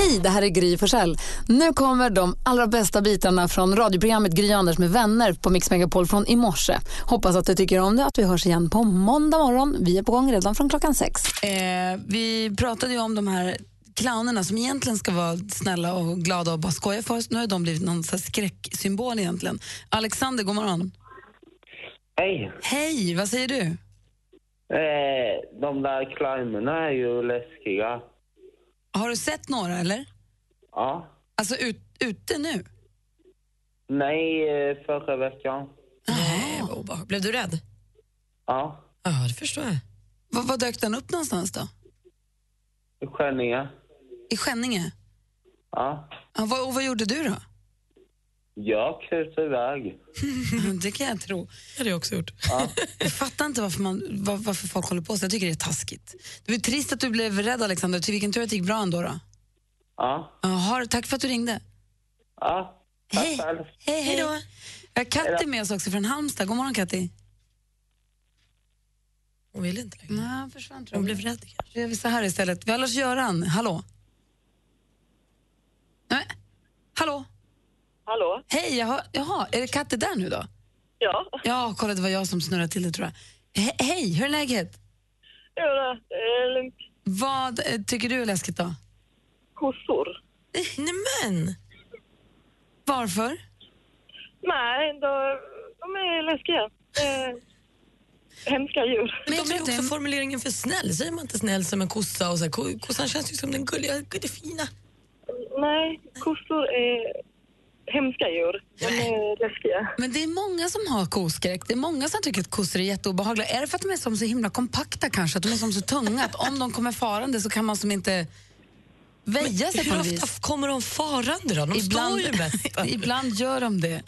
Hej, det här är Gry Forssell. Nu kommer de allra bästa bitarna från radioprogrammet Gry Anders med vänner på Mix Megapol från i morse. Hoppas att du tycker om det att vi hörs igen på måndag morgon. Vi är på gång redan från klockan sex. Eh, vi pratade ju om de här clownerna som egentligen ska vara snälla och glada och bara skoja för oss. Nu har de blivit någon skräcksymbol egentligen. Alexander, god morgon. Hej. Hej, vad säger du? Eh, de där clownerna är ju läskiga. Har du sett några eller? Ja. Alltså ut, ute nu? Nej, eh, förra veckan. Nej, vad. Blev du rädd? Ja. Ja, det förstår jag. Var, var dök den upp någonstans då? Skänninge. I Skänninge? Ja. Ja, vad, och vad gjorde du då? Jag kröt iväg. det kan jag tro. Det hade jag också gjort. Ja. Jag fattar inte varför, man, var, varför folk håller på så. Jag tycker det är taskigt. Det var trist att du blev rädd, Alexander. Till vilken tur att det gick bra ändå. Då. Ja. Aha, tack för att du ringde. Ja. Tack Hej. själv. Hej, hej. då. Jag har Katti med oss också från Halmstad. God morgon, Katti. Hon ville inte längre. Nej, han försvann tror jag. Hon blev rädd kanske. Då gör vi så här istället. Vi har Lars-Göran. Hallå? Nej. Hallå? Hallå? Hej, jaha, jaha, är det Katti där nu då? Ja, Ja, kolla det var jag som snurrade till det tror jag. He hej, hur är läget? jo då, det är lugnt. Vad eh, tycker du är läskigt då? Kossor? Nej men! Varför? Nej, då, de är läskiga. Eh, hemska djur. Men de är också formuleringen för snäll. Säger man inte snäll som en kossa? Och så här, ko- kossan känns ju som den gulliga, gullefina. Nej, kossor är hemska djur. De är läskiga. Men det är många som har koskräck. Det är många som tycker att kossor är jätteobehagliga. Är det för att de är som så himla kompakta kanske? Att de är som så tunga att om de kommer farande så kan man som inte väja sig på Hur något ofta vis. kommer de farande då? De står ju mest. ibland gör de det.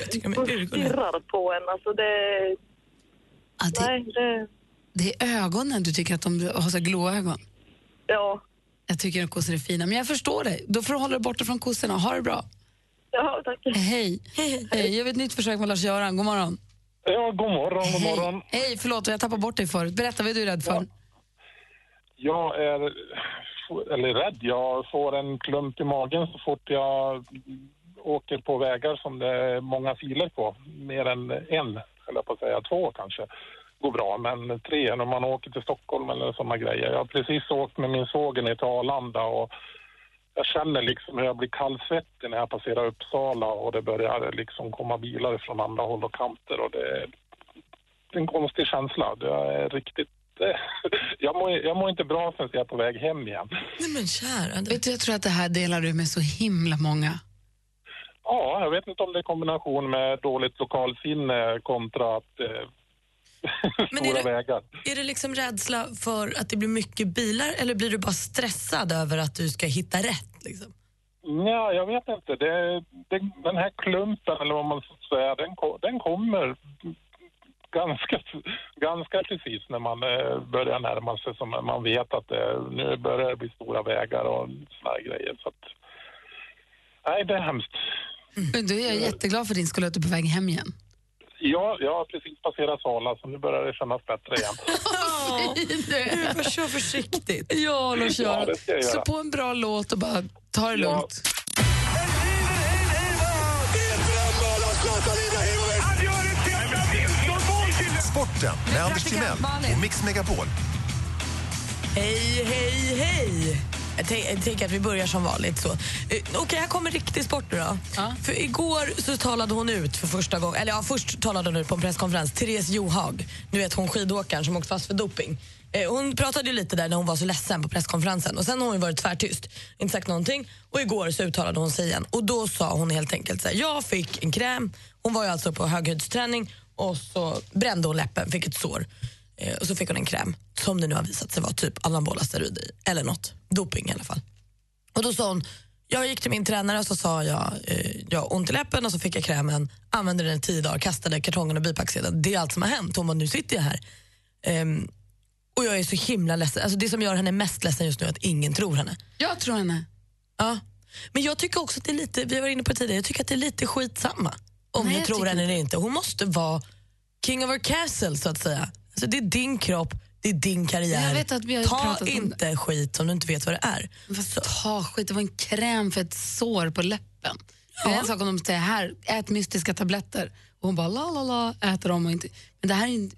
jag tycker de stirrar på en. Alltså det, Ja, det, nej, det, det är ögonen du tycker att de har så glåögon. ja. Jag tycker att kossor är fina, men jag förstår dig. Då får du hålla dig borta från kossorna. Ha det bra. Ja, tack. Hej. Hej. Jag vill ett nytt försök med Lars-Göran. God morgon. Ja, god morgon, god morgon. Hej. Hej, förlåt, jag tappade bort dig förut. Berätta, vad är du rädd för? Jag är eller rädd. Jag får en klump i magen så fort jag åker på vägar som det är många filer på. Mer än en, eller på att säga två kanske, går bra. Men tre när man åker till Stockholm eller sådana grejer. Jag har precis åkt med min svåger ner till Arlanda och jag känner liksom hur jag blir kallsvettig när jag passerar Uppsala och det börjar liksom komma bilar från andra håll och kanter och det är en konstig känsla. Det är riktigt... Jag mår, jag mår inte bra förrän jag är på väg hem igen. Nej men kära. Vet du, jag tror att det här delar du med så himla många. Ja, jag vet inte om det är kombination med dåligt lokalsinne kontra att eh, Men stora är det- vägar. Är det liksom rädsla för att det blir mycket bilar eller blir du bara stressad över att du ska hitta rätt? Liksom? Ja, jag vet inte. Det, det, den här klumpen, eller vad man ska säga, den, den kommer ganska, ganska precis när man eh, börjar närma sig. Som man vet att det, nu börjar det bli stora vägar och såna här grejer. Så att, nej, det är hemskt. Men du, jag är jätteglad för din skull att du är på väg hem igen. Ja, jag har precis passerat Sala så nu börjar det kännas bättre igen. Du får köra försiktigt. Ja, Lars-Göran. Ja, Så på en bra låt och bara ta det lugnt. Sporten med Anders Timell och Mix Megapol. Hej, hej, hej! Jag tän- jag tänker att vi börjar som vanligt. så. Eh, Okej, här kommer riktig sport nu då. Ja. För igår så talade hon ut för första gången, eller ja, först talade hon ut på en presskonferens, Therese Johaug, du vet hon skidåkaren som åkt fast för doping. Eh, Hon pratade ju lite där när hon var så ledsen på presskonferensen och sen har hon varit tvärtyst, inte sagt någonting och igår så uttalade hon sig igen och då sa hon helt enkelt så här, jag fick en kräm, hon var ju alltså på höghöjdsträning och så brände hon läppen, fick ett sår. Eh, och så fick hon en kräm som det nu har visat sig vara typ anabola steroider i, eller något, doping i alla fall. Och då sa hon, jag gick till min tränare och så sa jag, eh, jag har ont i läppen och så fick jag krämen, använde den i tio dagar, kastade kartongen och bipacksedeln. Det är allt som har hänt. Hon bara, nu sitter jag här. Ehm, och jag är så himla ledsen. Alltså det som gör henne mest ledsen just nu är att ingen tror henne. Jag tror henne. Ja. Men jag tycker också att det är lite, vi var inne på det tidigare, jag tycker att det är lite skitsamma om Nej, ni tror henne eller inte. Hon måste vara king of her castle så att säga. Alltså det är din kropp, Det är din karriär. Ta pratat om inte skit om du inte vet vad det är. Fast ta skit, det var en kräm för ett sår på läppen. Det är en sak om de säger här, ät mystiska tabletter. Och hon bara la la la, äter dem och inte... Men det här är.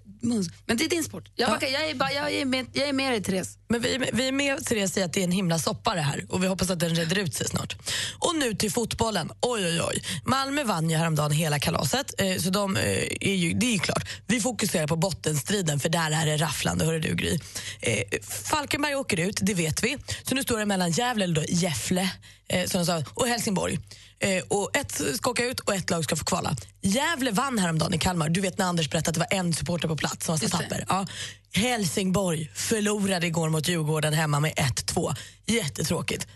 Men det är din sport. Jag, backar, jag, är, bara, jag, är, med, jag är med dig Therese. Men vi, vi är med Therese i att det är en himla soppa det här och vi hoppas att den reder ut sig snart. Och nu till fotbollen. Oj, oj, oj. Malmö vann ju häromdagen hela kalaset, eh, så de, eh, är ju, det är ju klart. Vi fokuserar på bottenstriden för där är det rafflande, hörru du Gry. Eh, Falkenberg åker ut, det vet vi. Så nu står det mellan Gävle, eller eh, som sa, och Helsingborg. Eh, och ett ska åka ut och ett lag ska få kvala. Gävle vann häromdagen i Kalmar. Du vet när Anders berättade att det var en supporter på plats som var så tapper. Ja. Helsingborg förlorade igår mot Djurgården hemma med 1-2. Jättetråkigt.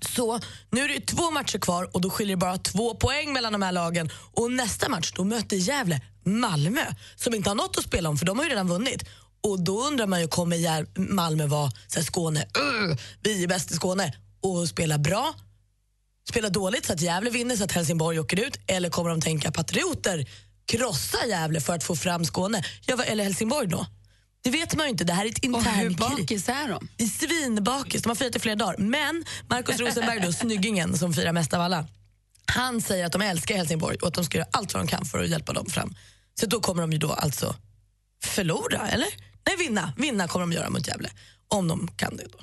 Så nu är det två matcher kvar och då skiljer det bara två poäng mellan de här lagen. Och nästa match då möter Gävle Malmö som inte har något att spela om för de har ju redan vunnit. Och då undrar man ju, kommer Malmö vara så här, Skåne, "Ugh, vi är bäst i Skåne och spela bra spela dåligt så att Gävle vinner så att Helsingborg åker ut eller kommer de tänka patrioter, krossa Gävle för att få fram Skåne? Ja, eller Helsingborg då? Det vet man ju inte. Det här är ett Och hur internkrig. bakis är de? I Svinbakis. De har firat i flera dagar. Men Markus Rosenberg, då, snyggingen som firar mest av alla, han säger att de älskar Helsingborg och att de ska göra allt vad de kan för att hjälpa dem fram. Så då kommer de ju då alltså förlora, eller? Nej, vinna. Vinna kommer de göra mot Gävle. Om de kan det då.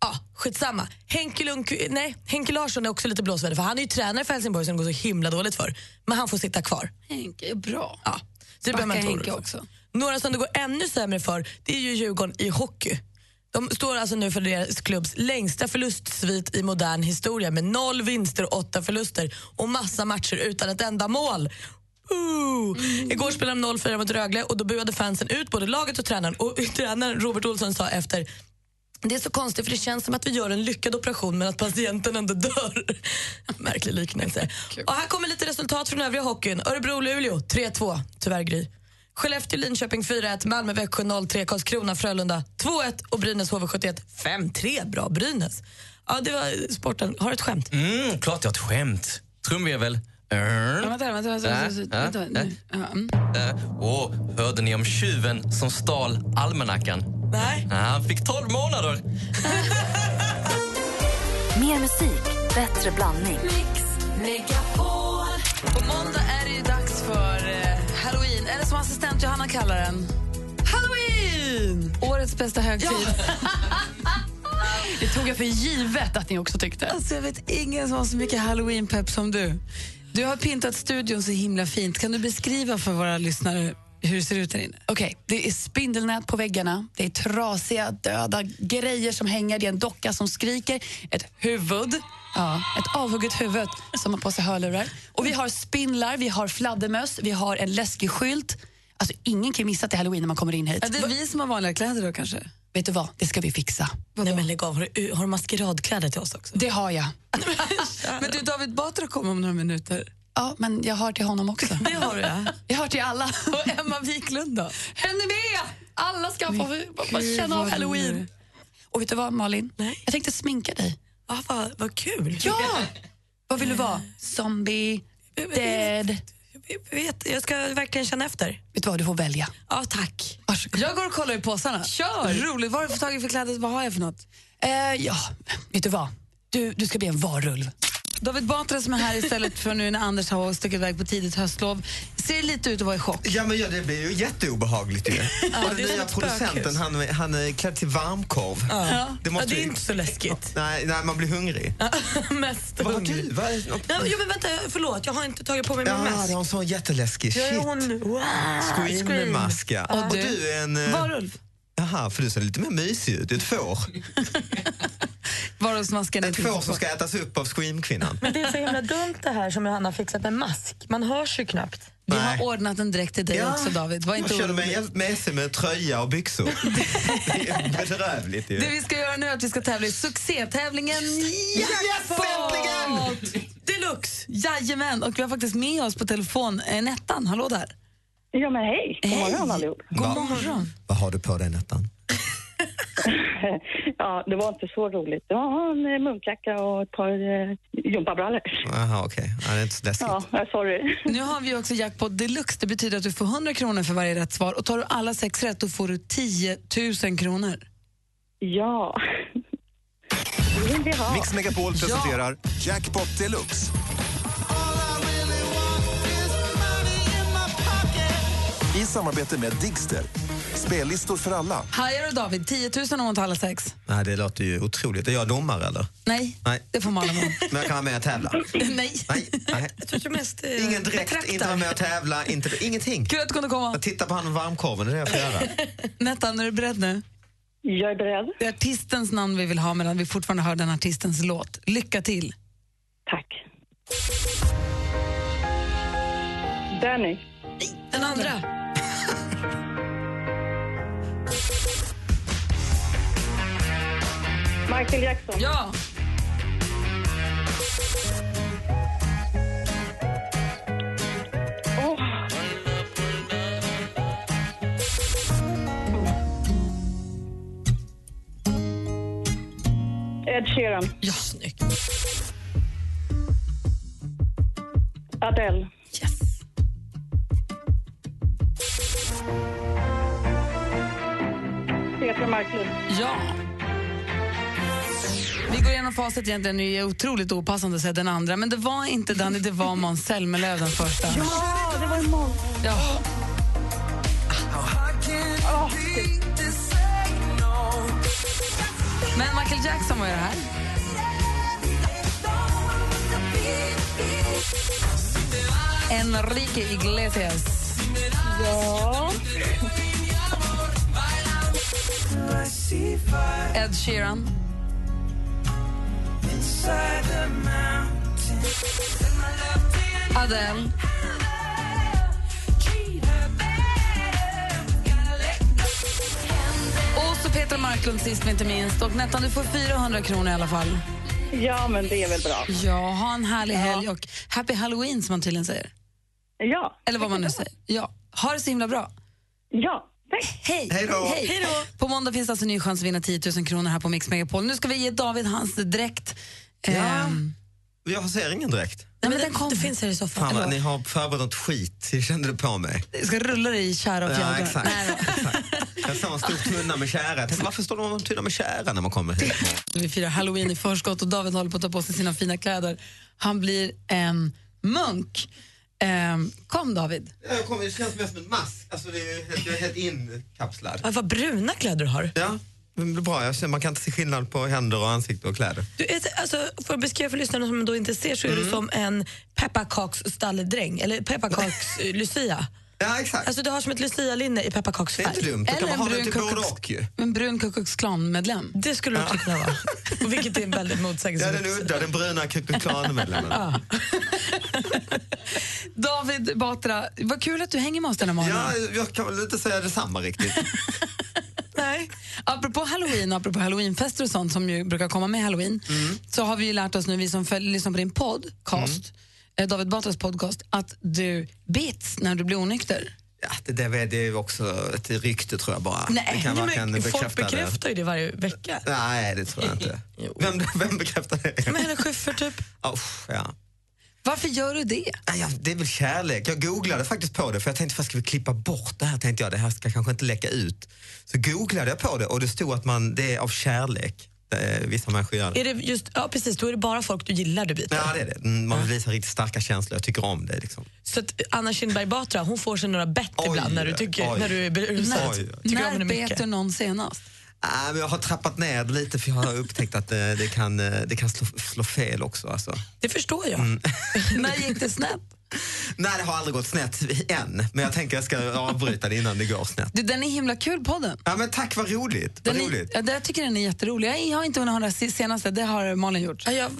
Ja, skitsamma. Henke, Lund, nej, Henke Larsson är också lite blåsväder för han är ju tränare för Helsingborg som det går så himla dåligt för. Men han får sitta kvar. Henke är bra. Ja, så det Backa Henke för. också. Några som det går ännu sämre för det är ju Djurgården i hockey. De står alltså nu för deras klubbs längsta förlustsvit i modern historia med noll vinster och åtta förluster och massa matcher utan ett enda mål. Ooh. Igår spelade de 0-4 mot Rögle och då buade fansen ut både laget och tränaren. Och tränaren Robert Olsson sa efter det är så konstigt för det känns som att vi gör en lyckad operation men att patienten ändå dör. Märklig liknelse. Och här kommer lite resultat från övriga hockeyn. Örebro-Luleå 3-2, tyvärr Gry. Skellefteå-Linköping 4-1, Malmö-Växjö 0-3, Karlskrona-Frölunda 2-1 och Brynäs-HV71 5-3. Bra Brynäs. Ja, det var sporten. Har du ett skämt? Mm, klart jag har ett skämt. Trumvirvel. Vänta, vänta, nu. Ja, mm. Åh, hörde ni om tjuven som stal almanackan? Nej. Ja, Han fick 12 månader. Mer musik, bättre blandning. På måndag är det ju dags för eh, Halloween, eller som assistent Johanna kallar den. Halloween! Årets bästa högtid. Det tog jag för givet att ni också tyckte. Alltså, jag vet ingen som har så mycket halloween-pepp som du. Du har pyntat studion så himla fint. Kan du beskriva för våra lyssnare hur det ser ut där inne? Okej, det är spindelnät på väggarna, det är trasiga, döda grejer som hänger, det är en docka som skriker, ett huvud, ja, ett avhugget huvud som har på sig hörlurar. Och vi har spindlar, vi har fladdermöss, vi har en läskig skylt. Alltså ingen kan missa att det är halloween när man kommer in hit. Ja, det är vi som har vanliga kläder då kanske? Vet du vad, det ska vi fixa. Nej, men lägg av. Har du, har du maskeradkläder till oss också? Det har jag. Men du, David Batra kommer om några minuter. Ja, men jag har till honom också. Det har du, ja. Jag har till alla. Och Emma Wiklund då? Henne med! Alla ska få, känna av halloween. Och vet du vad, Malin? Nej. Jag tänkte sminka dig. Ah, vad, vad kul. Ja! vad vill du vara? Zombie? Dead? Jag, vet, jag ska verkligen känna efter. Vet du vad, du får välja. Ja, tack. Varsågod. Jag går och kollar i påsarna. Kör! Roligt. Vad har du för kläder? Vad har jag för något? Eh, ja, vet du vad? Du, du ska bli en varulv. David Batra som är här istället för nu när Anders har stuckit iväg på tidigt höstlov. Ser lite ut att vara i chock. Ja, men ja, det blir ju jätteobehagligt ju. och det är den nya producenten, han, är- han är klädd till varmkorv. Ja. Det måste ja, det är ju- inte så läskigt. Nej, nej, man blir hungrig. Mest Vad har hungrig. du? Vad är, Ja, men vänta, förlåt. Jag har inte tagit på mig min Ja, mask. det har en sån jätteläskig. Jag är Shit. hon... Wow. Scream-mask, ja. Och Och du? du är en... eh, Varulv. Jaha, för du ser lite mer mysig ut. Ett får. Ett får som ska ätas upp av Scream-kvinnan. Men det är så himla dumt det här som Johanna har fixat med mask. Man hörs ju knappt. Vi har ordnat en dräkt till dig också David. Var inte jag orolig. mig med sig med tröja och byxor. det är bedrövligt ju. Det vi ska göra nu är att vi ska tävla i succétävlingen Yes, äntligen! Deluxe! Jajamän, och vi har faktiskt med oss på telefon Nettan. Hallå där. Ja, men hej. God morgon allihop. God Va? morgon. Vad har du på dig, Nettan? Ja, det var inte så roligt. Det var en eh, munkjacka och ett par eh, gympabrallor. Jaha, okej. Ja, det är inte så läskigt. Ja, jag sorry. Nu har vi också jackpot deluxe. Det betyder att du får 100 kronor för varje rätt svar. Och tar du alla sex rätt då får du 10 000 kronor. Ja. Det vill vi ha. Mix Megapol presenterar Jackpot Deluxe. I samarbete med Digster. Spellistor för alla. Hajar du David? 10 000 om man alla sex? Nej, det låter ju otroligt. Är jag domare eller? Nej, Nej. det får Malin vara. Men jag kan vara med och tävla? Nej. Nej. Nej. Jag tror mest eh, Ingen direkt, betraktar. inte vara med och tävla, inte, ingenting. Kul att du kunde komma. Jag tittar på han med varmkorven, det är det jag får göra. Nettan, är du beredd nu? Jag är beredd. Det är artistens namn vi vill ha medan vi fortfarande hör den artistens låt. Lycka till! Tack. Danny. Den andra. Michael Jackson. Ja! Åh. Ed Sheeran. Ja, snyggt. Adele. Marklund. Ja! Vi går igenom facit egentligen. Det är otroligt opassande att säga den andra. Men det var inte Danny, det var Måns Zelmerlöw den första. Ja, det var Måns. Ja. Men Michael Jackson var ju det här. Enrique Iglesias. Ja. Ed Sheeran. Adele. Och så Petra Marklund sist men inte minst. Och Nettan, du får 400 kronor i alla fall. ja, men det är väl bra. Ja, ha en härlig helg och happy halloween som man tydligen säger. Ja. Eller vad man nu säger. Ja, ha det så himla bra. Ja, tack. Hej! Hej då. Hej då! På måndag finns det alltså en ny chans att vinna 10 000 kronor här på Mix Megapol. Nu ska vi ge David hans dräkt. Ja. Ehm, Jag ser ingen direkt. nej, men den kom. det finns här i soffan. Fan ni har förberett något skit, jag kände det på mig. Jag ska rulla dig i kära och Ja, fjädrar. exakt. Nej, då. exakt. Jag såg en stor tunna med kära. Jag tänkte, varför står de om tunna med kära när man kommer hit? Vi firar halloween i förskott och David håller på att ta på sig sina fina kläder. Han blir en munk. Ehm, kom David. Jag kommer, det känns mest som en mask. Alltså, det är, helt- jag är helt inkapslad. Ja, vad bruna kläder du har. Ja, bra. Jag känner, man kan inte se skillnad på händer och ansikte och kläder. Du är, alltså, för att beskriva för lyssnarna som då inte ser så är Mm. du som en pepparkaksstalledräng, eller pepparkaks-lucia. Ja, exakt. Alltså du har som ett lucia-linne i det är inte pepparkaksfärg. dumt. Då kan Eller man en ha det till ju. En brun Ku Klux Klan-medlem. Det skulle du också kunna vara. Och vilket är väldigt Ja, motsägelsefullt. den udda, den bruna Ku Klux Klan-medlemmen. David Batra, vad kul att du hänger med oss den här morgonen. Ja, jag kan väl inte säga detsamma riktigt. Nej. Apropå halloween, apropå halloweenfester och sånt som ju brukar komma med halloween, Mm. så har vi ju lärt oss nu, vi som följer, lyssnar på din podcast, eh, David Batras podcast, att du bits när du blir onykter. Ja, det, där, är- det är också ett rykte tror jag bara. Nej, det kan men varken folk bekräfta det. bekräftar ju det varje vecka. Nej, det tror jag inte. Vem, vem bekräftar det? Men Henrik Schyffert typ. Oh, ja. Varför gör du det? Ja, det är väl kärlek. Jag googlade faktiskt på det för jag tänkte, ska vi klippa bort det här? Tänkte jag, det här ska kanske inte läcka ut. Så googlade jag på det och det stod att man, det är av kärlek. Är, vissa människor gör det. Är det just, ja precis, då är det bara folk du gillar du byter. Ja, det är det. Mm, Man vill visa riktigt starka känslor. Jag tycker om det. Liksom. Så att Anna Kinberg Batra, hon får sig några bett Oj, ibland när du, tycker, oj. när du är berusad. Om när henne bet du någon senast? Äh, men jag har trappat ner det lite för jag har upptäckt att det, det kan, eh, det kan slå, slå fel också. Alltså. Det förstår jag. Mm. när gick det snett? Nej, det har aldrig gått snett än. Men jag tänker jag ska avbryta det innan det går snett. Du, den är himla kul podden. Ja, men tack, vad roligt. Vad Den roligt. är, ja, det- jag tycker den är jätterolig. Jag har inte hunnit höra den senaste, det har Malin gjort. Ja, jag,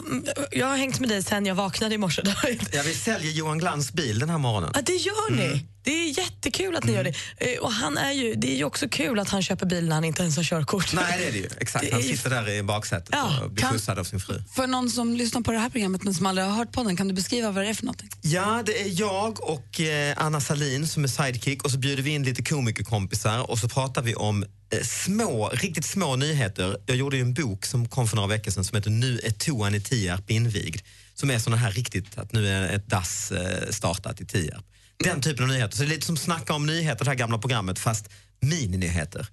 jag har hängt med dig sen jag vaknade i morse. Ja, vi säljer Johan Glans bil den här morgonen. Ja, det gör ni. Det är jättekul att ni gör det. Eh, Och han är ju, det är ju också kul att han köper bil när han inte ens har körkort. Nej, det är det ju. Exakt. Det Han är ju- sitter där i baksätet Ja, och blir kan- skjutsad av sin fru. För någon som lyssnar på det här programmet men som aldrig har hört podden, kan du beskriva vad det är för någonting? Ja, det är jag och eh, Anna Salin som är sidekick och så bjuder vi in lite komikerkompisar och så pratar vi om eh, små, riktigt små nyheter. Jag gjorde ju en bok som kom för några veckor sedan som heter Nu är toan i Tierp invigd. Som är såna här riktigt, att nu är ett dass eh, startat i Tierp. Den typen av nyheter. Så det är lite som Snacka om nyheter, det här gamla programmet, fast mininyheter.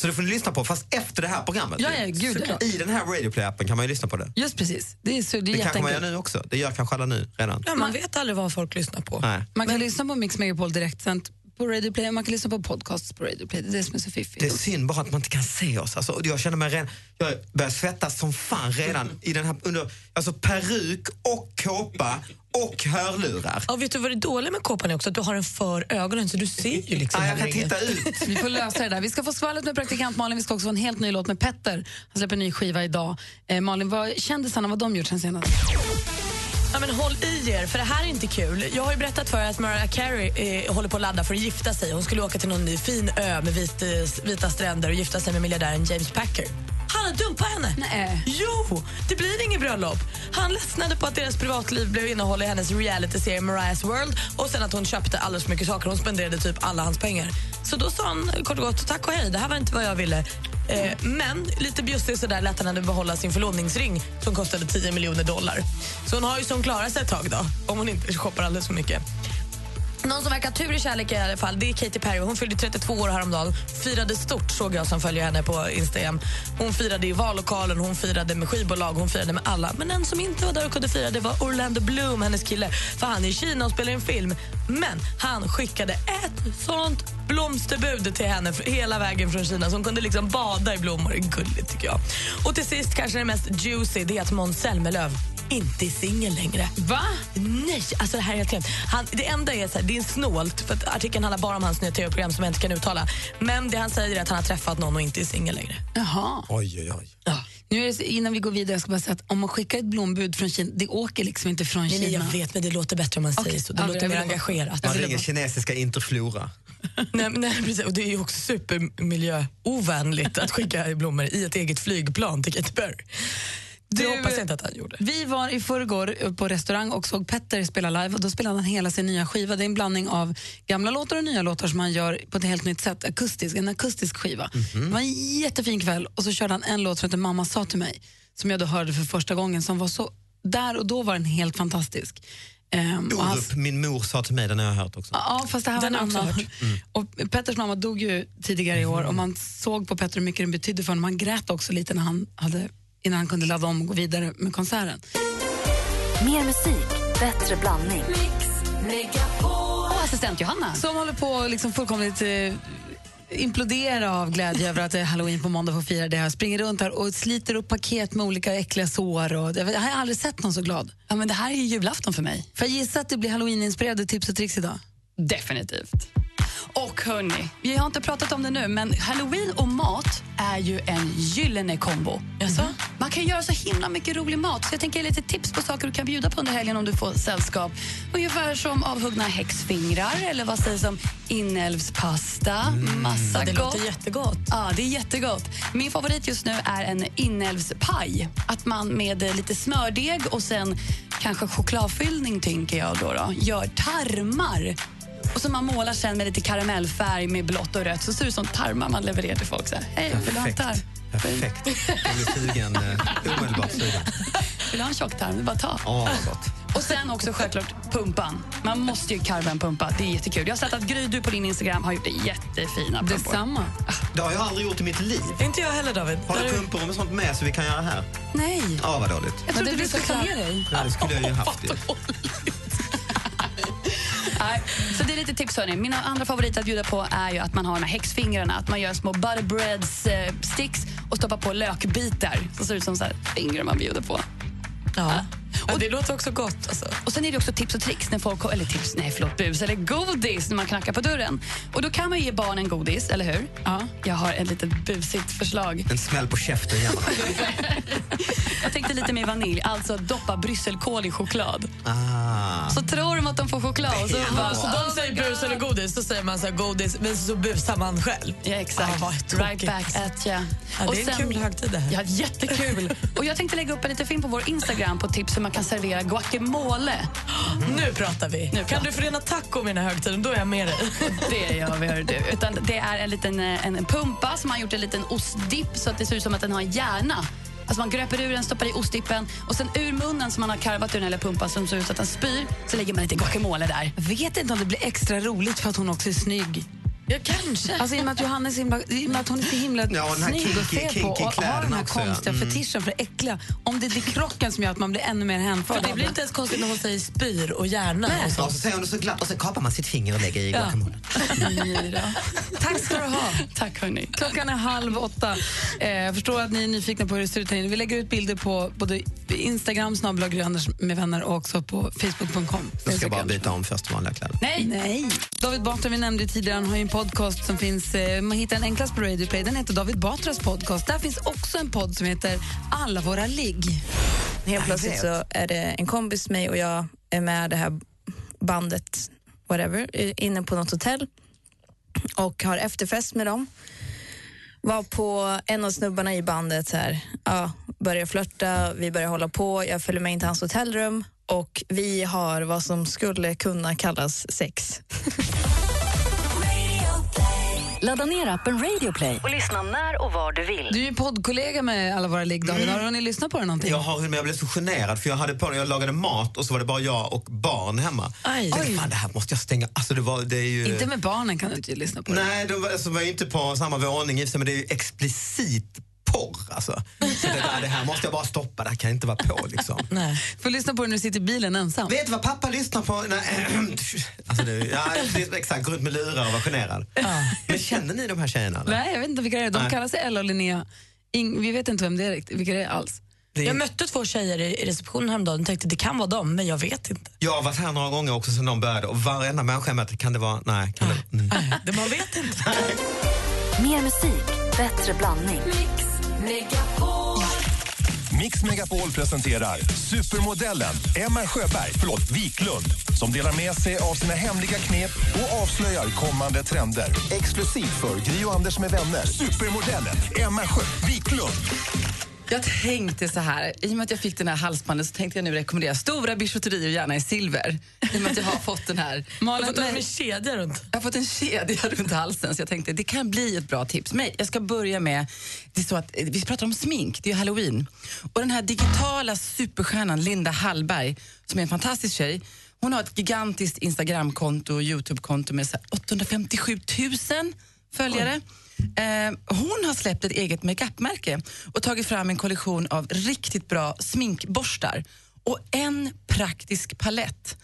Så det får ni lyssna på, fast efter det här programmet. Ja, ja, gud, ja. I den här Radioplay-appen kan man ju lyssna på det. Just precis. Det är, så, det är Det kanske man gör nu också. Det gör kanske alla nu redan. Ja, man vet aldrig vad folk lyssnar på. Nej. Man kan lyssna på Mix Megapol direktsänt på Radio Play och man kan lyssna på podcasts på Radio Play. Det är det som är så fiffigt. Det är synd bara att man inte kan se oss. Alltså, och jag känner mig redan, jag börjar svettas som fan redan i den här, under, alltså peruk och kåpa och hörlurar. Ja, vet du vad det är dåligt med kåpan är också? Att du har den för ögonen så du ser ju liksom Ja, jag kan titta ut. Vi får lösa det där. Vi ska få skvallret med praktikant Malin. Vi ska också få en helt ny låt med Petter. Han släpper en ny skiva idag. Eh, Malin, vad kändisarna, vad de gjort sen senast? Ja, men håll i er, för det här är inte kul. Jag har ju berättat för er att Mariah Carey eh, håller på att ladda för att gifta sig. Hon skulle åka till någon ny fin ö med vit, eh, vita stränder och gifta sig med miljardären James Packer. Han har dumpat henne! Nej. Jo! Det blir inget bröllop. Han ledsnade på att deras privatliv blev innehåll i hennes realityserie Mariah's World och sen att hon köpte alldeles för mycket saker. Hon spenderade typ alla hans pengar. Så då sa han kort och gott tack och hej, det här var inte vad jag ville. Eh, men lite bjussig sådär lät han henne behålla sin förlovningsring som kostade 10 miljoner dollar. Så hon har ju som klarat sig ett tag då, om hon inte shoppar alldeles för mycket. Någon som verkar ha tur i kärlek i alla fall, det är Katy Perry. Hon fyllde 32 år häromdagen. Firade stort såg jag som följer henne på Instagram. Hon firade i vallokalen, hon firade med skivbolag, hon firade med alla. Men en som inte var där och kunde fira det var Orlando Bloom, hennes kille. För han är i Kina och spelar en film. Men han skickade ett sånt blomsterbud till henne hela vägen från Kina så hon kunde liksom bada i blommor. Gulligt tycker jag. Och till sist kanske det mest juicy, det är att Måns Zelmerlöw inte är singel längre. Va? Nej, alltså det här är helt klart. Han, det enda är så här, det är snålt för att artikeln handlar bara om hans nya tv-program som jag inte kan uttala. Men det han säger är att han har träffat någon och inte är singel längre. Jaha. Oj, oj, oj. Nu är det, så- innan vi går vidare, jag ska bara säga att om man skickar ett blombud från Kina, det åker liksom inte från Kina. nej, jag vet, men det låter bättre om man säger så. Det Ja, låter mer engagerat. Man ringer kinesiska Interflora. nej, nej, precis. Och det är ju också supermiljöovänligt att skicka blommor i ett eget flygplan till Katy Perry. Det Du, hoppas jag inte att han gjorde. Vi var i förrgår på restaurang och såg Petter spela live och då spelade han hela sin nya skiva. Det är en blandning av gamla låtar och nya låtar som han gör på ett helt nytt sätt. Akustisk, en akustisk skiva. Det var en jättefin kväll och så körde han en låt som heter Mamma sa till mig som jag då hörde för första gången som var så, där och då var den helt fantastisk. Ehm, och hans- Orup, min mor sa till mig, den har jag hört också. Ja, fast det här Den var en annan. Mm. Och Petters mamma dog ju tidigare i år och man såg på Petter hur mycket den betydde för honom. Han grät också lite när han hade, innan han kunde ladda om och gå vidare med konserten. Mer musik, bättre blandning. Och assistent Johanna. Som håller på att liksom fullkomligt eh, implodera av glädje över att det är halloween på måndag att fira det. Jag springer runt här och sliter upp paket med olika äckliga sår. Och, jag, jag har aldrig sett någon så glad. Ja, men det här är ju julafton för mig. Får jag gissa att det blir halloween-inspirerade tips och tricks idag? Definitivt. Och hörni, vi har inte pratat om det nu, men halloween och mat är ju en gyllene kombo. Jaså? Man kan göra så himla mycket rolig mat. Så jag tänker ge lite tips på saker du kan bjuda på under helgen om du får sällskap. Ungefär som avhuggna häxfingrar eller vad sägs om inälvspasta. Massa Ja, det gott. låter jättegott. Ja, det är jättegott. Min favorit just nu är en inälvspaj. Att man med lite smördeg och sen kanske chokladfyllning, tänker jag då, då gör tarmar. Och så man målar sen med lite karamellfärg med blått och rött så ser det ut som tarmar man levererar till folk. Så här, Hej, vill du ha en tarm? Perfekt. Jag blir sugen, eh, omedelbart sugen. Vill du ha en tjock tarm? Det är bara att ta. Åh, vad gott. Och sen också självklart pumpan. Man måste ju karva en pumpa. Det är jättekul. Jag har sett att Gry, du på din Instagram har gjort det jättefina pumpor. Detsamma. Det har jag aldrig gjort i mitt liv. Inte jag heller David. Har du pumpor med sånt med så vi kan göra här? Nej. Ja, vad dåligt. Jag trodde det du skulle klä dig. Ja, det skulle jag ju haft. Nej, så det är lite tips hörni. Mina andra favoriter att bjuda på är ju att man har de här häxfingrarna. Att man gör små butterbreads eh, sticks och stoppar på lökbitar. Så ser ut som så här fingrar man bjuder på. Ja. Ja, det låter också gott. Alltså. Och sen är det också tips och tricks när folk, eller tips, nej förlåt, bus eller godis när man knackar på dörren. Och då kan man ge barnen godis, eller hur? Ja. Jag har ett litet busigt förslag. En smäll på käften gärna. Jag tänkte lite mer med vanilj, alltså doppa brysselkål i choklad. Ah. Så tror de att de får choklad. Och så Ja, bara, så de säger brus eller godis, så säger man så här, godis, men så busar man själv. Ja, exakt. Ah, right back at ya. Ja, det är en kul högtid det här. Ja, jättekul. och jag tänkte lägga upp en liten film på vår Instagram på tips man kan servera guacamole. Nu pratar vi. Nu kan du förena taco med den här högtiden, då är jag med dig. Det gör vi, hör du. Utan det är en liten eh, en, pumpa som har gjort en liten ostdipp så att det ser ut som att den har en hjärna. Alltså man gröper ur den, stoppar i ostdippen och sen ur munnen som man har karvat ur den här pumpan som ser ut att den spyr så lägger man lite guacamole där. Jag vet inte om det blir extra roligt för att hon också är snygg. Ja, kanske. Alltså i och med att Johannes himla, i och med att hon är så himla Ja, den här snygg och kinky- fet på kinky och har den här också, ja. konstiga Mm. fetischen för det äckliga. Om det är krocken som gör att man blir ännu mer hänförd För det blir inte ens konstigt när hon säger spyr och hjärna. Och så. Och så säger hon det så glatt och så kapar man sitt finger och lägger i Ja. guacamole. Tack ska du ha. Tack hörni. Klockan är halv åtta. Eh, jag förstår att ni är nyfikna på hur det ser ut här inne. Vi lägger ut bilder på både Instagram, Anders med vänner och också på facebook.com. Jag ska bara byta om först vanliga kläder. Nej! Nej. David Batra, vi nämnde tidigare, han har ju en podcast som finns, eh, man hittar den enklast på Radio Play. Den heter David Batras podcast. Där finns också en podd som heter Alla våra ligg. Helt plötsligt så är det en kompis med mig och jag är med det här bandet, whatever, inne på något hotell och har efterfest med dem. Var på en av snubbarna i bandet så här, ja, börjar flörta, vi börjar hålla på, jag följer med in till hans hotellrum och vi har vad som skulle kunna kallas sex. Ladda ner appen Radio Play och lyssna när och var du vill. Du är ju poddkollega med Alla våra ligg, David. Har ni lyssnat på det någonting? Jag, har, men jag blev så generad för jag hade på jag lagade mat och så var det bara jag och barn hemma. Aj. Jag tänkte, fan det här måste jag stänga. Alltså, det var, det är ju... Inte med barnen kan du inte lyssna på det. Nej, de var, alltså, var ju inte på samma våning men det är ju explicit porr alltså. Så det, där, det här måste jag bara stoppa, det här kan inte vara på liksom. Nej. Får lyssna på det när du sitter i bilen ensam. Vet du vad pappa lyssnar på? Nej, alltså det, ja, exakt, gå runt med lurar och vara generad. Men känner ni de här tjejerna? Eller? Nej, jag vet inte vilka det är. De Nej. kallar sig Ella och Linnea. Ing, vi vet inte vem det är riktigt, vilka det är alls. Det Jag mötte två tjejer i i receptionen häromdagen och tänkte det kan vara dem, men jag vet inte. Jag har varit här några gånger också sedan de började och varenda människa jag möter, kan det vara, nej. Kan det, mm. Det man vet inte. Mer musik, bättre blandning. Mix Megapol presenterar supermodellen Emma Sjöberg, förlåt, Wiklund som delar med sig av sina hemliga knep och avslöjar kommande trender. Exklusivt för Gry och Anders med vänner. Supermodellen Emma Sjö Wiklund. Jag tänkte så här, i och med att jag fick den här halsbandet så tänkte jag nu rekommendera stora bijouterier, gärna i silver. I och med att jag har fått den här. Jag Malin, har fått en kedja runt. jag har fått en kedja runt halsen så jag tänkte det kan bli ett bra tips. Men jag ska börja med, det är så att, vi pratar om smink, det är ju halloween. Och den här digitala superstjärnan Linda Hallberg, som är en fantastisk tjej, hon har ett gigantiskt Instagramkonto och Youtube-konto med så här 857 000 följare. Eh, hon har släppt ett eget makeupmärke och tagit fram en kollektion av riktigt bra sminkborstar och en praktisk palett.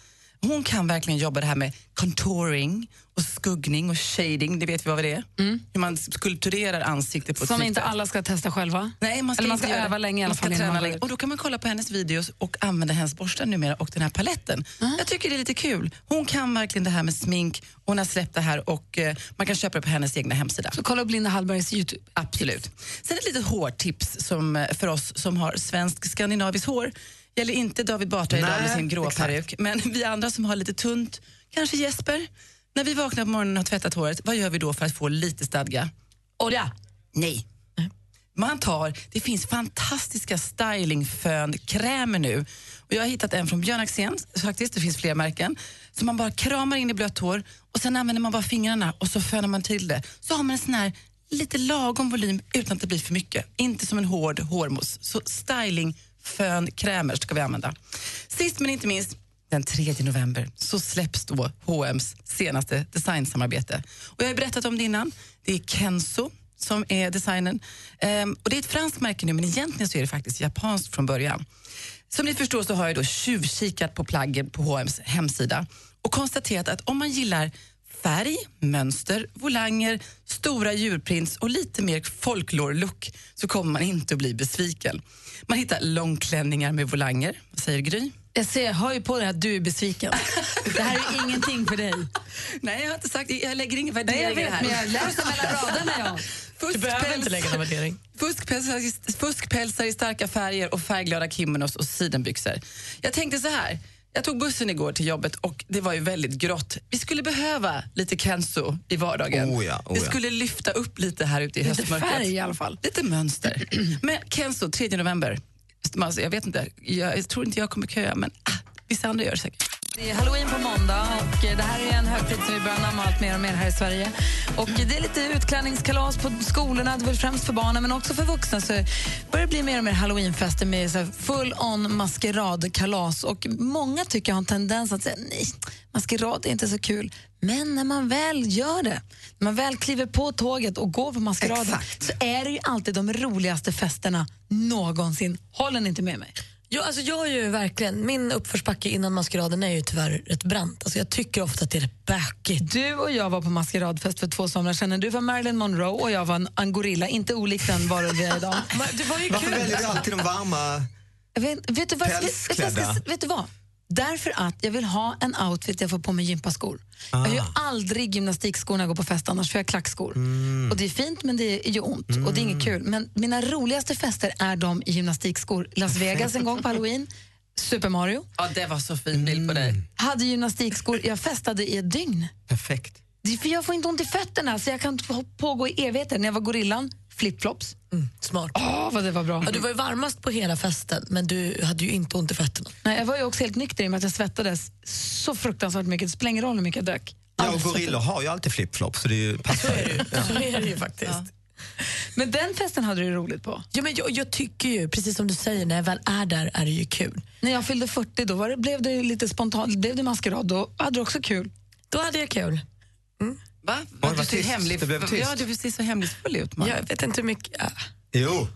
Hon kan verkligen jobba det här med contouring och skuggning och shading, det vet vi vad det är. Hur man skulpturerar ansiktet på Som inte alla ska testa själva. Nej, man ska, Eller man ska öva länge i alla fall träna länge. Och då kan man kolla på hennes videos och använda hennes borstar numera och den här paletten. Jag tycker det är lite kul. Hon kan verkligen det här med smink. Hon har släppt det här och eh, man kan köpa det på hennes egna hemsida. Så kolla upp Linda Hallbergs Youtube. Absolut. Sen ett litet hårtips som, eh, för oss som har svenskt skandinaviskt hår. Gäller inte David Batra idag med sin grå exakt. peruk. Men vi andra som har lite tunt, kanske Jesper. När vi vaknar på morgonen och har tvättat håret, vad gör vi då för att få lite stadga? Olja. Nej. Man tar, det finns fantastiska stylingfönkrämer nu. Och jag har hittat en från Björn Axén, faktiskt, det finns fler märken. Som man bara kramar in i blött hår och sen använder man bara fingrarna och så fönar man till det. Så har man en sån här lite lagom volym utan att det blir för mycket. Inte som en hård hårmousse. Så Fönkrämer ska vi använda. Sist men inte minst, den 3 november så släpps då H&M's senaste designsamarbete. Och jag har ju berättat om det innan. Det är Kenzo som är designen. Ehm, och det är ett franskt märke nu men egentligen så är det faktiskt japanskt från början. Som ni förstår så har jag då tjuvkikat på plaggen på H&M's hemsida och konstaterat att om man gillar färg, mönster, volanger, stora djurprints och lite mer folklore-look så kommer man inte att bli besviken. Man hittar långklänningar med volanger. Vad säger Gry? Jag, ser, jag hör ju på dig att du är besviken. Det här är ingenting för dig. Nej, jag har inte sagt Jag lägger ingen Nej, värdering jag i det vet, här. men jag läser mellan raderna. Ja. Du behöver inte lägga någon värdering. Fuskpälsar, i- fuskpälsar i starka färger och färgglada kimonos och sidenbyxor. Jag tänkte så här. Jag tog bussen igår till jobbet och det var ju väldigt grått. Vi skulle behöva lite Kenzo i vardagen. Oh ja, oh det ja. skulle lyfta upp lite här ute i Lite höstmörkret. färg i alla fall. Lite mönster. Men Kenzo, 3 november. Alltså, jag vet inte, jag, jag tror inte jag kommer köa men ah, vissa andra gör det säkert. Det är halloween på måndag och eh, det här är en högtid som vi börjar namna allt mer och mer här i Sverige. Och det är lite utklädningskalas på skolorna, främst för barnen men också för vuxna så börjar det bli mer och mer halloweenfester med så här full on maskeradkalas och många tycker jag har en tendens att säga nej, maskerad är inte så kul. Men när man väl gör det, när man väl kliver på tåget och går på maskeraden så är det ju alltid de roligaste festerna någonsin. Håller ni inte med mig? Ja, alltså jag är ju verkligen, min uppförsbacke innan maskeraden är ju tyvärr rätt brant. Alltså jag tycker ofta att det är rätt bökigt. Du och jag var på maskeradfest för två somrar sedan. Du var Marilyn Monroe och jag var en, en gorilla. Inte olikt den varulv vi är idag. Det var ju Varför väljer du alltid de varma... Vet, vet, du vad, vet, vet, vet du vad? Därför att jag vill ha en outfit där jag får på mig gympaskor. Jag har ju Ah. aldrig gymnastikskor när jag går på fest, annars får jag klackskor. Mm. Och det är fint men det är ju ont och det är inget kul. Men mina roligaste fester är de i gymnastikskor. Las Vegas en gång på halloween, Super Mario. Ja, det var så fin bild på dig. Hade gymnastikskor, jag festade i ett dygn. Perfekt. Det är för jag får inte ont i fötterna så jag kan på- pågå i evigheter. När jag var gorillan, flipflops. Smart. Åh, vad det var bra. Ja, du var ju varmast på hela festen, men du hade ju inte ont i fötterna. Nej, jag var ju också helt nykter i och med att jag svettades så fruktansvärt mycket. Det spelar ingen roll hur mycket jag drack. Ja, och gorillor har ju alltid flipflops så det är ju passar ju. Så är det ju faktiskt. Men den festen hade du roligt på. Ja, men jag, jag tycker ju, precis som du säger, när jag väl är där är det ju kul. När jag fyllde 40 då var det, blev det lite spontant, blev det maskerad. Då hade du också kul. Då hade jag kul. Va? vad du ser hemlig, Det blev tyst. Ja, du ser så hemlighetsfull ut. Man. Jag vet inte hur mycket... Ja. Jo.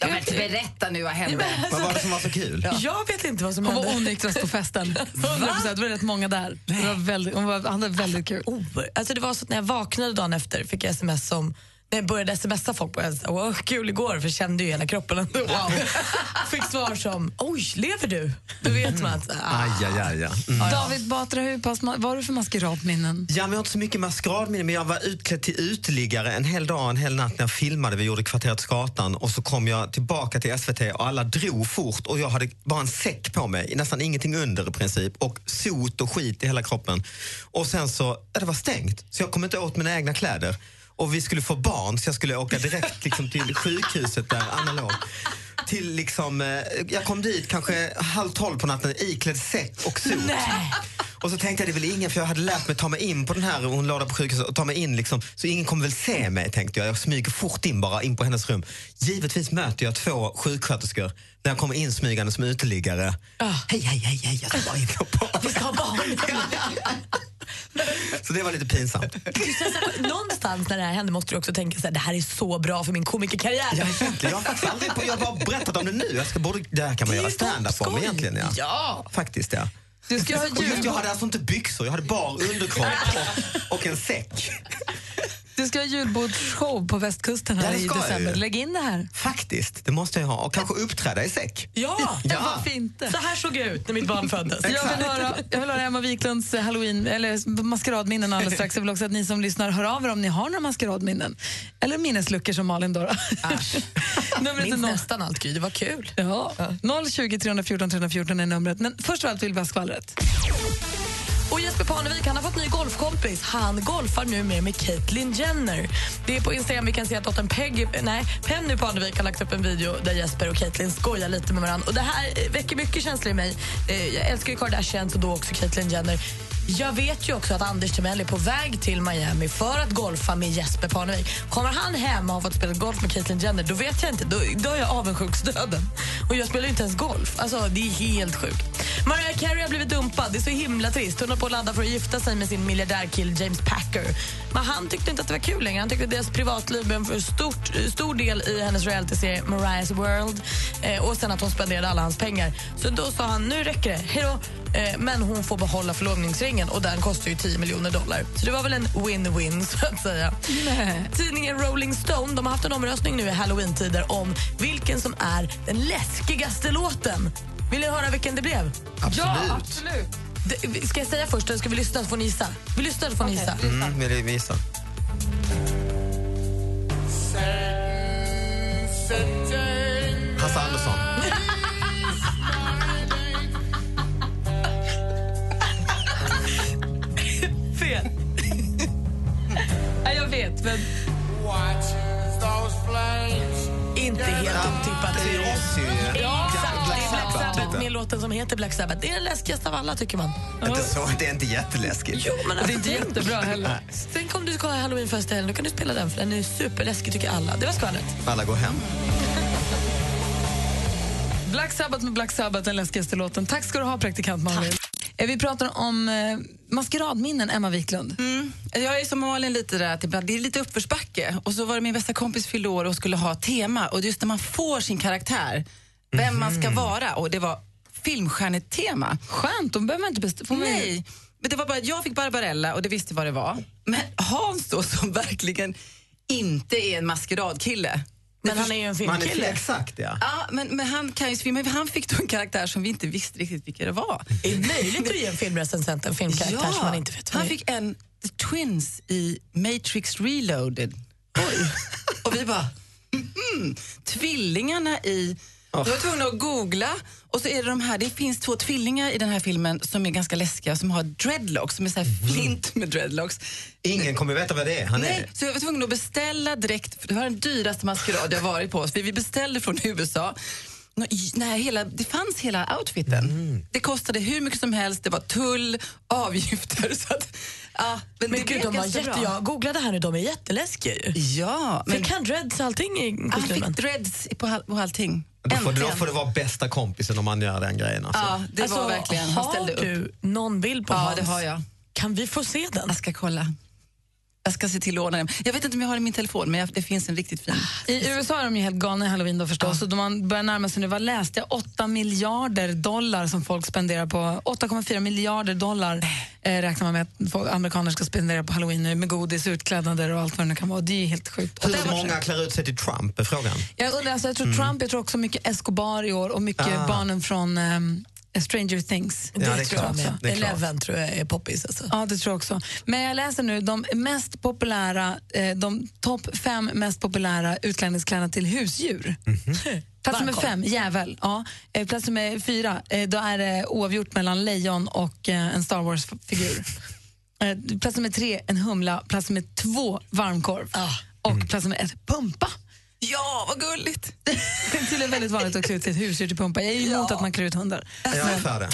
Ja, men berätta nu vad hände. Vad var det som var så kul? Jag vet inte vad som Hon hände. var onyktrast på festen. 100%, det var rätt många där. Det var väldigt, hon var, hade väldigt kul. Oh, alltså det var så att när jag vaknade dagen efter fick jag sms som när jag började smsa folk på jag sa, wow, kul igår för jag kände ju hela kroppen ändå. Wow. Fick svar som, oj, lever du? Då vet man att... Ah. Aj, aj, aj, aj. Mm. David Batra, hur pass, vad har du för maskeradminnen? Ja, men jag har inte så mycket maskeradminne, men jag var utklädd till uteliggare en hel dag, en hel natt när jag filmade. Vi gjorde Kvarteret Skatan och så kom jag tillbaka till SVT och alla drog fort och jag hade bara en säck på mig, nästan ingenting under i princip och sot och skit i hela kroppen. Och sen så, ja, det var stängt, så jag kom inte åt mina egna kläder. Och vi skulle få barn så jag skulle åka direkt liksom, till sjukhuset där Anna låg. Till liksom, eh, jag kom dit kanske halv tolv på natten iklädd säck och sot. Och så tänkte jag det är väl ingen, för jag hade lärt mig ta mig in på den här, hon låg på sjukhuset, och ta mig in liksom, så ingen kommer väl se mig tänkte jag. Jag smyger fort in bara in på hennes rum. Givetvis möter jag två sjuksköterskor när jag kommer in smygande som uteliggare. Hej, hej, hej, hej, jag ska bara in och på. Vi ska ha barn. Så det var lite pinsamt. Någonstans när det här händer måste du också tänka så här, det här är så bra för min komikerkarriär. Ja, egentligen. Jag har faktiskt aldrig på, jag har bara berättat om det nu. Jag ska borde, det här kan man göra stand-up om egentligen. Ja. Ja. Faktiskt ja. Du ska ha just, jag hade alltså inte byxor, jag hade bara underkropp och, och en säck. Du ska ha julbordsshow på västkusten här i december. ju. Lägg in det här. Faktiskt, det måste jag ha. Och kanske uppträda i säck. Ja, Ja. Varför inte? så här såg jag ut när mitt barn föddes. Jag vill, höra, jag vill höra Emma Wiklunds eh, halloween, eller maskeradminnen alldeles strax. Jag vill också att ni som lyssnar hör av er om ni har några maskeradminnen. Eller minnesluckor som Malin då. Numret är Minns noll- nästan allt, Gry. Det var kul. Ja. 020 314 314 är numret. Men först av allt vill vi ha skvallret. Och Jesper Parnevik han har fått ny golfkompis. Han golfar nu med Caitlyn Jenner. Det är på Instagram vi kan se att dottern Peggy, nej, Penny Parnevik har lagt upp en video där Jesper och Caitlyn skojar lite med varandra. Och det här väcker mycket känslor i mig. Eh, jag älskar ju Kardashians och då också Caitlyn Jenner. Jag vet ju också att Anders Timell är på väg till Miami för att golfa med Jesper Parnevik. Kommer han hem och har fått spela golf med Caitlyn Jenner, då vet jag inte. Då, då är jag avundsjuksdöden. Och jag spelar ju inte ens golf. Alltså, det är helt sjukt. Mariah Carey har blivit dumpad. Det är så himla trist. Hon har på att ladda för att gifta sig med sin miljardärkill James Packer. Men han tyckte inte att det var kul längre. Han tyckte att deras privatliv blev en för stort, stor del i hennes realityserie Mariah's World. Eh, och sen att hon spenderade alla hans pengar. Så då sa han, nu räcker det. Hej då. Eh, men hon får behålla förlovningsringen och den kostar ju 10 miljoner dollar. Så det var väl en win-win så att säga. Tidningen Rolling Stone de har haft en omröstning nu i halloween-tider om vilken som är den läskigaste låten. Vill ni höra vilken det blev? Absolut. absolut. Det, ska jag säga först eller ska vi lyssna så får ni gissa? Vi lyssnar så får ni gissa. Mm, vill jag visa. Espen. Inte helt typ otippat. Det är oss. Ja, exakt. Black Sabbath, Black Sabbath med låten som heter Black Sabbath. Det är den läskigaste av alla, tycker man. Inte så, det är inte jätteläskigt. Jo, men alltså, det är inte jättebra heller. Tänk om du ska ha halloweenföreställning, då kan du spela den för den är superläskig, tycker alla. Det var skvallret. Alla går hem. Black Sabbath med Black Sabbath, den läskigaste låten. Tack ska du ha, praktikant Malin. Eh, Vi pratar om eh, maskeradminnen, Emma Wiklund. Mm. Jag är som Malin lite där, att ibland- det är lite uppförsbacke. Och så var det min bästa kompis fyllde år och skulle ha tema. Och just när man får sin karaktär, vem man ska vara. Och det var filmstjärnetema. Skönt, då behöver man inte bestämma. Nej, men det var bara, jag fick Barbarella och det visste vad det var. Men Hans då som verkligen inte är en maskeradkille. Men han är ju en Man är filmkille. exakt ja. Ja, men, men han kan ju filma. Han fick då en karaktär som vi inte visste riktigt vilka det var. Det är möjligt att ge en filmrecensent en filmkaraktär som man inte vet vad han det fick en The Twins i Matrix Reloaded. Oj. och vi bara, mhm, tvillingarna i... Jag var tvungen att googla och så är det de här, det finns två tvillingar i den här filmen som är ganska läskiga som har dreadlocks, som är så här flint med dreadlocks. Ingen kommer veta vad det är. Han är Nej, så jag var tvungen att beställa direkt, för det var den dyraste maskerad jag varit på. För vi beställde från USA. I- Nej, hela, det fanns hela outfiten. Det kostade hur mycket som helst, det var tull, avgifter. Så att, ja, men Men det gud, de var jätte, bra. jag googlade här nu, de är jätteläskiga ju. Ja, men Fick han dreads allting i han fick kostymen? dreads på, på allting. Då får, då får det vara bästa kompisen om man gör den grejen. Alltså. Ja, det Alltså, var verkligen, han har ställde upp. du någon bild på Ja, Hans? det har jag. Kan vi få se den? Jag ska kolla. Jag ska se till att ordna den. Jag vet inte om jag har den i min telefon, men jag, det finns en riktigt fin. I USA är de ju helt galna i halloween då förstås. Och då man börjar närma sig nu, vad läste jag? 8 miljarder dollar som folk spenderar på, 8,4 miljarder dollar eh, räknar man med att folk, amerikaner ska spendera på halloween nu med godis, utklädnader och allt vad det nu kan vara. Det är helt sjukt. Hur många klär ut sig till Trump är frågan. Jag undrar, alltså, jag tror Trump, jag tror också mycket Escobar i år och mycket Ah. barnen från ehm, Stranger Things. Ja, det är tror jag. Det klart. Eleven tror jag är poppis. Alltså. Ja, det tror jag också. Men jag läser nu de mest populära, eh, de topp fem mest populära utklädningskläderna till husdjur. Plats nummer fem, jävel. Ja. Eh, Plats nummer fyra, eh, då är det oavgjort mellan lejon och en Star Wars-figur. Plats nummer tre, en humla. Plats nummer två, varmkorv. Och plats nummer ett, pumpa. Ja, vad gulligt! Det är tydligen väldigt vanligt att klä ut sitt husdjur till pumpa. Jag är emot att man klär ut hundar. Jag är för det.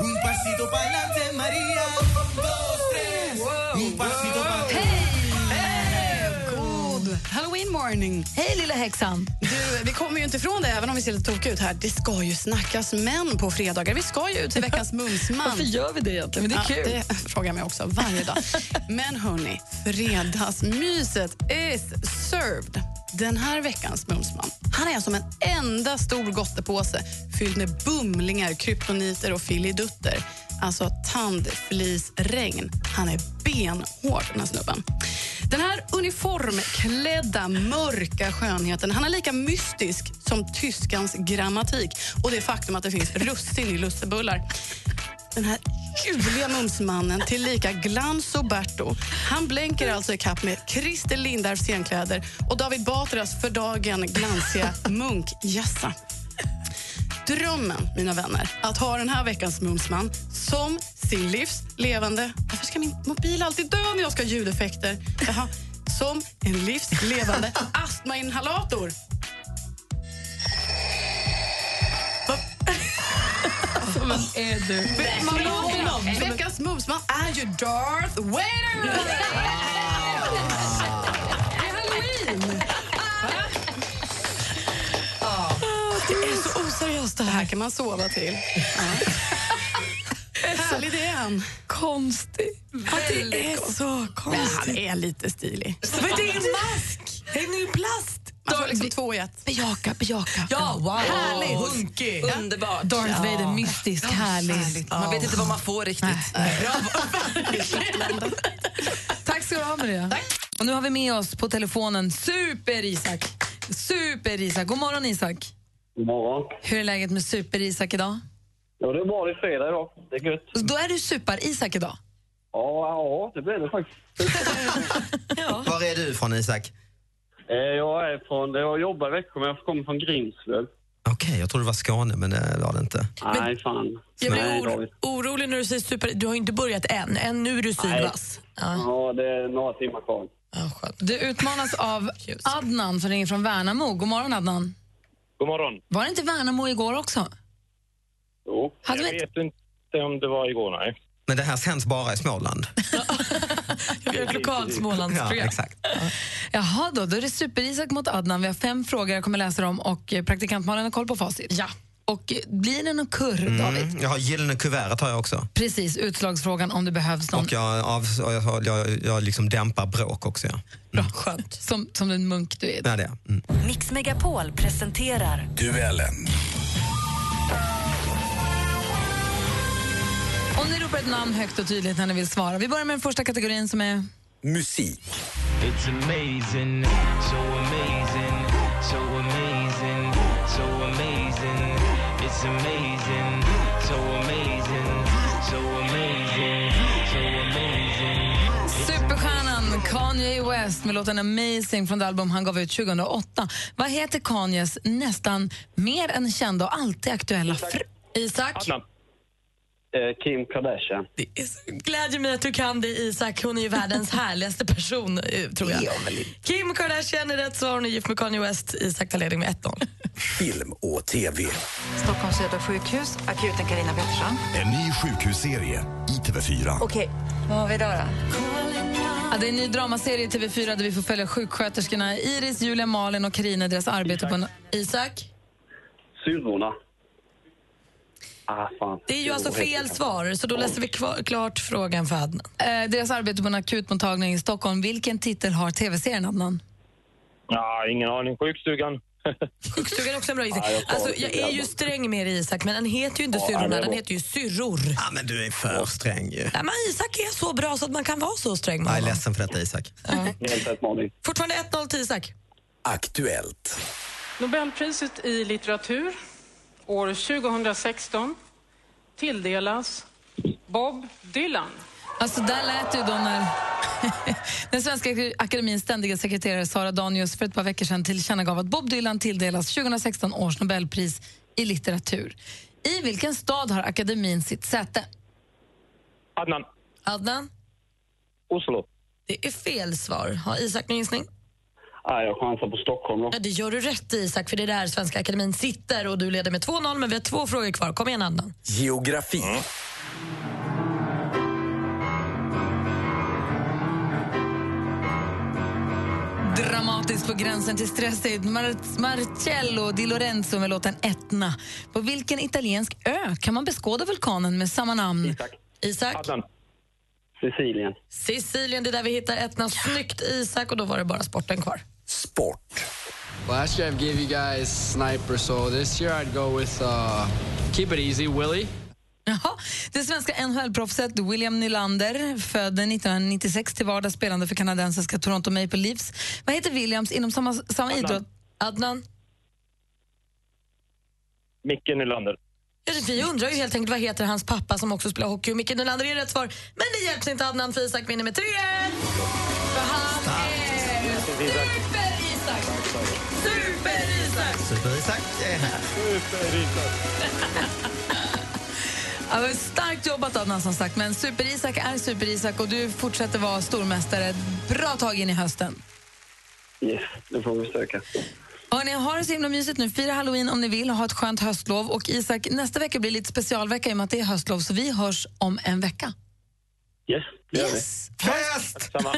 Un pasito pa'lante, María. Dos, tres. Un pasito halloween morning. Hej lilla häxan. Du, vi kommer ju inte ifrån det även om vi ser lite tokiga ut här. Det ska ju snackas män på fredagar. Vi ska ju ut till veckans mumsman. Varför gör vi det egentligen? Men det är kul. Det frågar jag mig också varje dag. Men hörni, fredagsmyset is served. Den här veckans mumsman han är som en enda stor gottepåse fylld med bumlingar, kryptoniter och filidutter. Alltså tandflisregn. Han är benhård, den här snubben. Den här uniformklädda, mörka skönheten han är lika mystisk som tyskans grammatik och det faktum att det finns russin i lussebullar. Den här ljuvliga mumsmannen tillika Glans och Berto han blänker alltså i kapp med Christer Lindarws scenkläder och David Batras för dagen glansiga munkjassa. Drömmen, mina vänner, att ha den här veckans mumsman som sin livs levande... Varför ska min mobil alltid dö när jag ska ha ljudeffekter? Jaha, som en livs levande astmainhalator. Vem är du? Malone, veckans mumsman är ju Darth Vader! Det här. kan man sova till. Ja. Härlig det är han. Konstig. Ja, det är så Men konstigt. han är lite stilig. Men det är en mask! Det är ju plast. Man får liksom två i ett. Bejaka, bejaka. Ja, wow. Härligt. Hunkig. Underbart. Darth Vader, mystisk, härlig. Man vet inte vad man får riktigt. Tack ska du ha, Maria. Och nu har vi med oss på telefonen Super-Isak. Super-Isak. God morgon, Isak. God morgon. Hur är läget med Super-Isak idag? Ja, det är bra. Det är fredag idag. Det är gött. Då är du Super-Isak idag. Ja, ja, det blir det faktiskt. Var är du från Isak? Eh, Jag är från... Jag jobbar i Växjö, men jag kommer från Grimslöv. Okej, jag trodde det var Skåne men det var det inte. Nej, fan. Jag blir Nej, or orolig när du säger super... Du har ju inte börjat än. Än nu är du sylvass. Ja. Ja, det är några timmar kvar. Ja. Du utmanas av Adnan som ringer från Värnamo. God morgon, Adnan. God morgon. Var det inte Värnamo igår också? Jo, Hade jag vi vet inte om det var igår, nej. Men det här sänds bara i Småland. Ett lokalt Smålandsprogram. Ja, exakt. Jaha, då, då är det Super-Isak mot Adnan. Vi har fem frågor jag kommer läsa dem och eh, praktikant Malin har koll på facit. Ja. Och blir det någon kurr, David? Mm, jag har gyllene kuvertet har jag också. Precis, utslagsfrågan om det behövs någon. Och jag, av, jag, jag, jag liksom dämpar bråk också. Ja. Bra, skönt. Som, som den munk du är. Ja, det är. Mm. Mix Megapol presenterar Duellen. Om ni ropar ett namn högt och tydligt när ni vill svara. Vi börjar med den första kategorin som är... Musik. It's amazing, so amazing, so amazing, It's amazing, so amazing, so amazing, so amazing. Superstjärnan Kanye West med låten Amazing från det album han gav ut 2008. Vad heter Kanyes nästan mer än kända och alltid aktuella fru? Isak? Adnan. Eh, Kim Kardashian. Det är glädjer mig att du kan det, Isak. Hon är ju världens härligaste person, eh, tror jag. Kim Kardashian är rätt svar. Hon är gift med Kanye West. Isak tar ledning med 1-0. Film och TV. Stockholms södra sjukhus, akuten Carina Pettersson. En ny sjukhusserie i TV4. Okej, vad har vi då? då? Ja, det är en ny dramaserie i TV4 där vi får följa sjuksköterskorna Iris, Julia, Malin och Karina deras arbete på en... Isak? Syrrorna. Ah, fan. Det är ju alltså fel svar, så då läser vi kvar, klart frågan för Adnan. Eh, deras arbete på en akutmottagning i Stockholm. Vilken titel har TV-serien, Adnan? Ja, ingen aning. Sjukstugan. Sjukstugan är också en bra gissning. Ja, jag Alltså, jag är ju sträng med dig, Isak, men den heter ju inte Ja, syrrorna, den heter ju syrror. Ja, men du är för sträng ju. Nej, men Isak är så bra så att man kan vara så sträng med Jag är ledsen för detta Isak. Fortfarande 1-0 till Isak. Aktuellt. Nobelpriset i litteratur år 2016 tilldelas Bob Dylan. Alltså där lät ju då när den svenska akademins ständiga sekreterare Sara Danius för ett par veckor sedan tillkännagav att Bob Dylan tilldelas 2016 års Nobelpris i litteratur. I vilken stad har akademin sitt säte? Adnan. Adnan? Oslo. Det är fel svar. Har Isak någon gissning? Ah, jag chansar på Stockholm då. Ja, det gör du rätt i, Isak, för det är där Svenska Akademin sitter och du leder med 2-0, men vi har två frågor kvar. Kom igen, Adnan. Geografi. Dramatiskt på gränsen till stressigt. Mar- Marcello Di Lorenzo med låten Etna. På vilken italiensk ö kan man beskåda vulkanen med samma namn? Isak. Isak? Adnan. Sicilien. Sicilien, det är där vi hittar Etna. Snyggt, Isak. Och då var det bara sporten kvar. Sport. Last year I've gave you guys sniper, so this year I'd go with uh, keep it easy, Willie. Jaha. Det svenska NHL-proffset William Nylander, född 1996 till vardags spelande för kanadensiska Toronto Maple Leafs. Vad heter Williams inom samma, samma Adnan. idrott? Adnan? Micke Nylander. Ja, Vi undrar ju helt enkelt vad heter hans pappa som också spelar hockey. Micke Nylander är rätt svar. Men det hjälps inte Adnan för Isak vinner med 3 För han är Super-Isak! Super-Isak! Super-Isak är här. Ja, starkt jobbat Adnan som sagt, men Super-Isak är Super-Isak och du fortsätter vara stormästare ett bra tag in i hösten. Yes, det får vi försöka. Hörrni, ha det så himla mysigt nu. Fira halloween om ni vill och ha ett skönt höstlov. Och Isak, nästa vecka blir lite specialvecka i och med att det är höstlov, så vi hörs om en vecka. Yes, det gör Yes. Fest! Samma.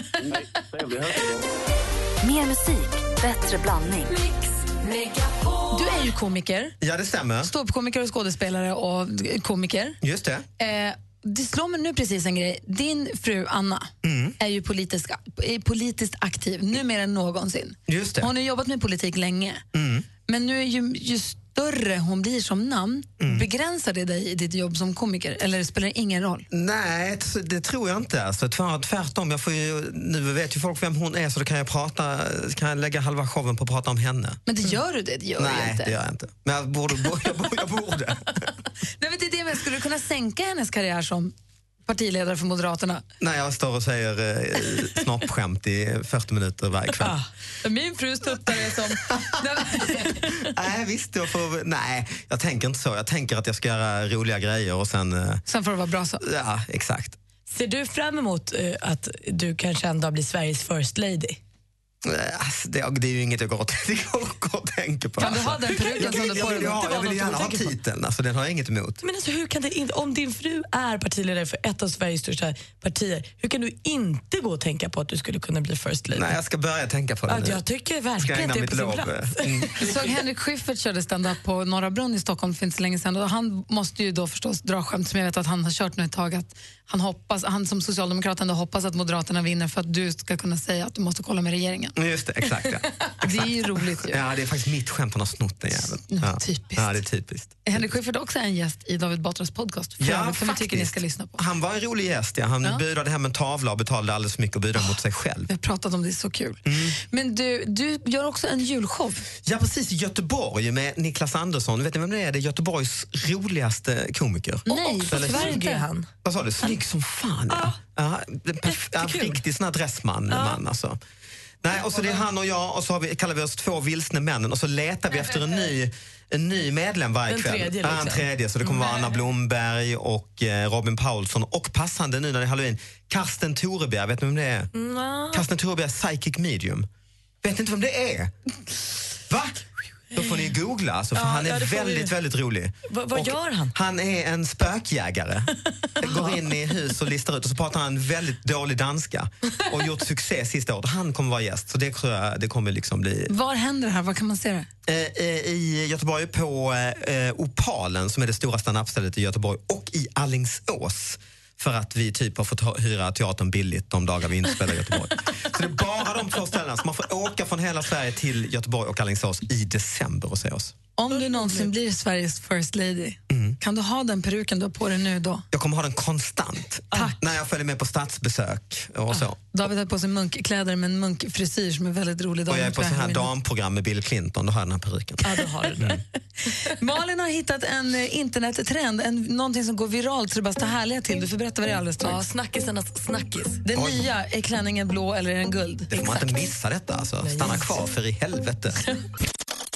Mer musik, bättre blandning. Du är ju komiker, Ja, det stämmer. ståuppkomiker och skådespelare och komiker. Just det. Eh, det slår mig nu precis en grej. Din fru Anna Mm. är ju politisk, är politiskt aktiv, nu mer än någonsin. Just det. Hon har jobbat med politik länge. Mm. Men nu är ju, ju större hon blir som namn, Mm. begränsar det dig i ditt jobb som komiker? Eller spelar det ingen roll? Nej, det tror jag inte. Alltså, tvär- tvärtom, jag får ju, nu vet ju folk vem hon är så då kan jag, prata, kan jag lägga halva showen på att prata om henne. Men det gör du det? Det gör Nej, inte. det gör jag inte. Men jag borde. Jag borde, jag borde. Nej, men det är det, men skulle du kunna sänka hennes karriär som partiledare för Moderaterna? När jag står och säger eh, snoppskämt i 40 minuter varje kväll. Min frus tuttar är som... Nej, visst. Jag får, nej, jag tänker inte så. Jag tänker att jag ska göra roliga grejer och sen... eh, Sen får det vara bra så. Ja, exakt. Ser du fram emot eh, att du kanske en dag blir Sveriges first lady? Eh, Alltså, det, det är ju inget jag går och, det går och, och tänker på. Kan du ha den peruken jag, som jag, du jag, får? vill, ha, var jag vill gärna ha titeln, alltså, den har jag inget emot. Men alltså, hur kan det inte, om din fru är partiledare för ett av Sveriges största partier, hur kan du inte gå och tänka på att du skulle kunna bli first lady? Nej, jag ska börja tänka på det Ja, nu. jag tycker verkligen att det är på sin lov, plats. mm. Jag såg Henrik Schyffert körde stand-up på Norra Brunn i Stockholm för inte så länge sedan. Och han måste ju då förstås dra skämt som jag vet att han har kört nu ett tag. Att han, hoppas, han som socialdemokrat ändå hoppas att Moderaterna vinner för att du ska kunna säga att du måste kolla med regeringen. Just det, exakt. Ja. Det är ju roligt ju. ja, det är faktiskt mitt skämt han har snott den jäveln. Ja. typiskt. Ja, det är typiskt. Henrik Schyffert är också en gäst i David Batras podcast. För övrigt, som jag tycker ni ska lyssna på. Han var en rolig gäst. Ja. Han Ja. budade hem en tavla och betalade alldeles för mycket och budade mot sig själv. Vi har pratat om det, är så kul. Mm. Men du, du gör också en julshow. Ja, precis. I Göteborg med Niklas Andersson. Vet ni vem det är? Det är Göteborgs roligaste komiker. Nej, tyvärr inte. han. Vad sa du? Snygg som fan. Ja. Ja, ja, riktig sån här dressman. Man, alltså. Nej, och så det är han och jag och så vi, kallar vi oss två vilsna männen och så letar vi efter en ny, en ny medlem varje En kväll. tredje, Ja, en liksom. tredje. Så det kommer vara Anna Blomberg och eh, Robin Paulsson och passande nu när det är halloween, Karsten Torebjer. Vet ni vem det är? Mm. Karsten Torebjer, psychic medium. Vet ni inte vem det är? Va? Då får ni googla, alltså, för Ja, han är ja, får vi. väldigt, väldigt rolig. Va- vad Och gör han? Han är en spökjägare. Går in i hus och listar ut och så pratar han väldigt dålig danska och gjort succé sista året. Han kommer vara gäst, så det tror jag det kommer liksom bli. Var händer det här? Var kan man se det? Eh, eh, I Göteborg på eh, Opalen som är det stora standupstället i Göteborg och i Allingsås. För att vi typ har fått hyra teatern billigt de dagar vi inte spelar i Göteborg. Så det är bara de två ställena. Så man får åka från hela Sverige till Göteborg och Alingsås i december och se oss. Om du någonsin blir Sveriges first lady, Mm. kan du ha den peruken du har på dig nu då? Jag kommer ha den konstant. När jag följer med på statsbesök och så. David har på sig munkkläder med en munkfrisyr som är väldigt rolig. Och jag är på så här damprogram med Bill Clinton, då har jag den här peruken. Ja, då har du det. Malin har hittat en eh, internettrend, en, någonting som går viralt så det bara står härliga till. Du får berätta vad det är alldeles strax. Ja, snackisarnas snackis. Det nya, är klänningen blå eller är den guld? Det får man inte missa detta alltså. Stanna kvar för i helvete.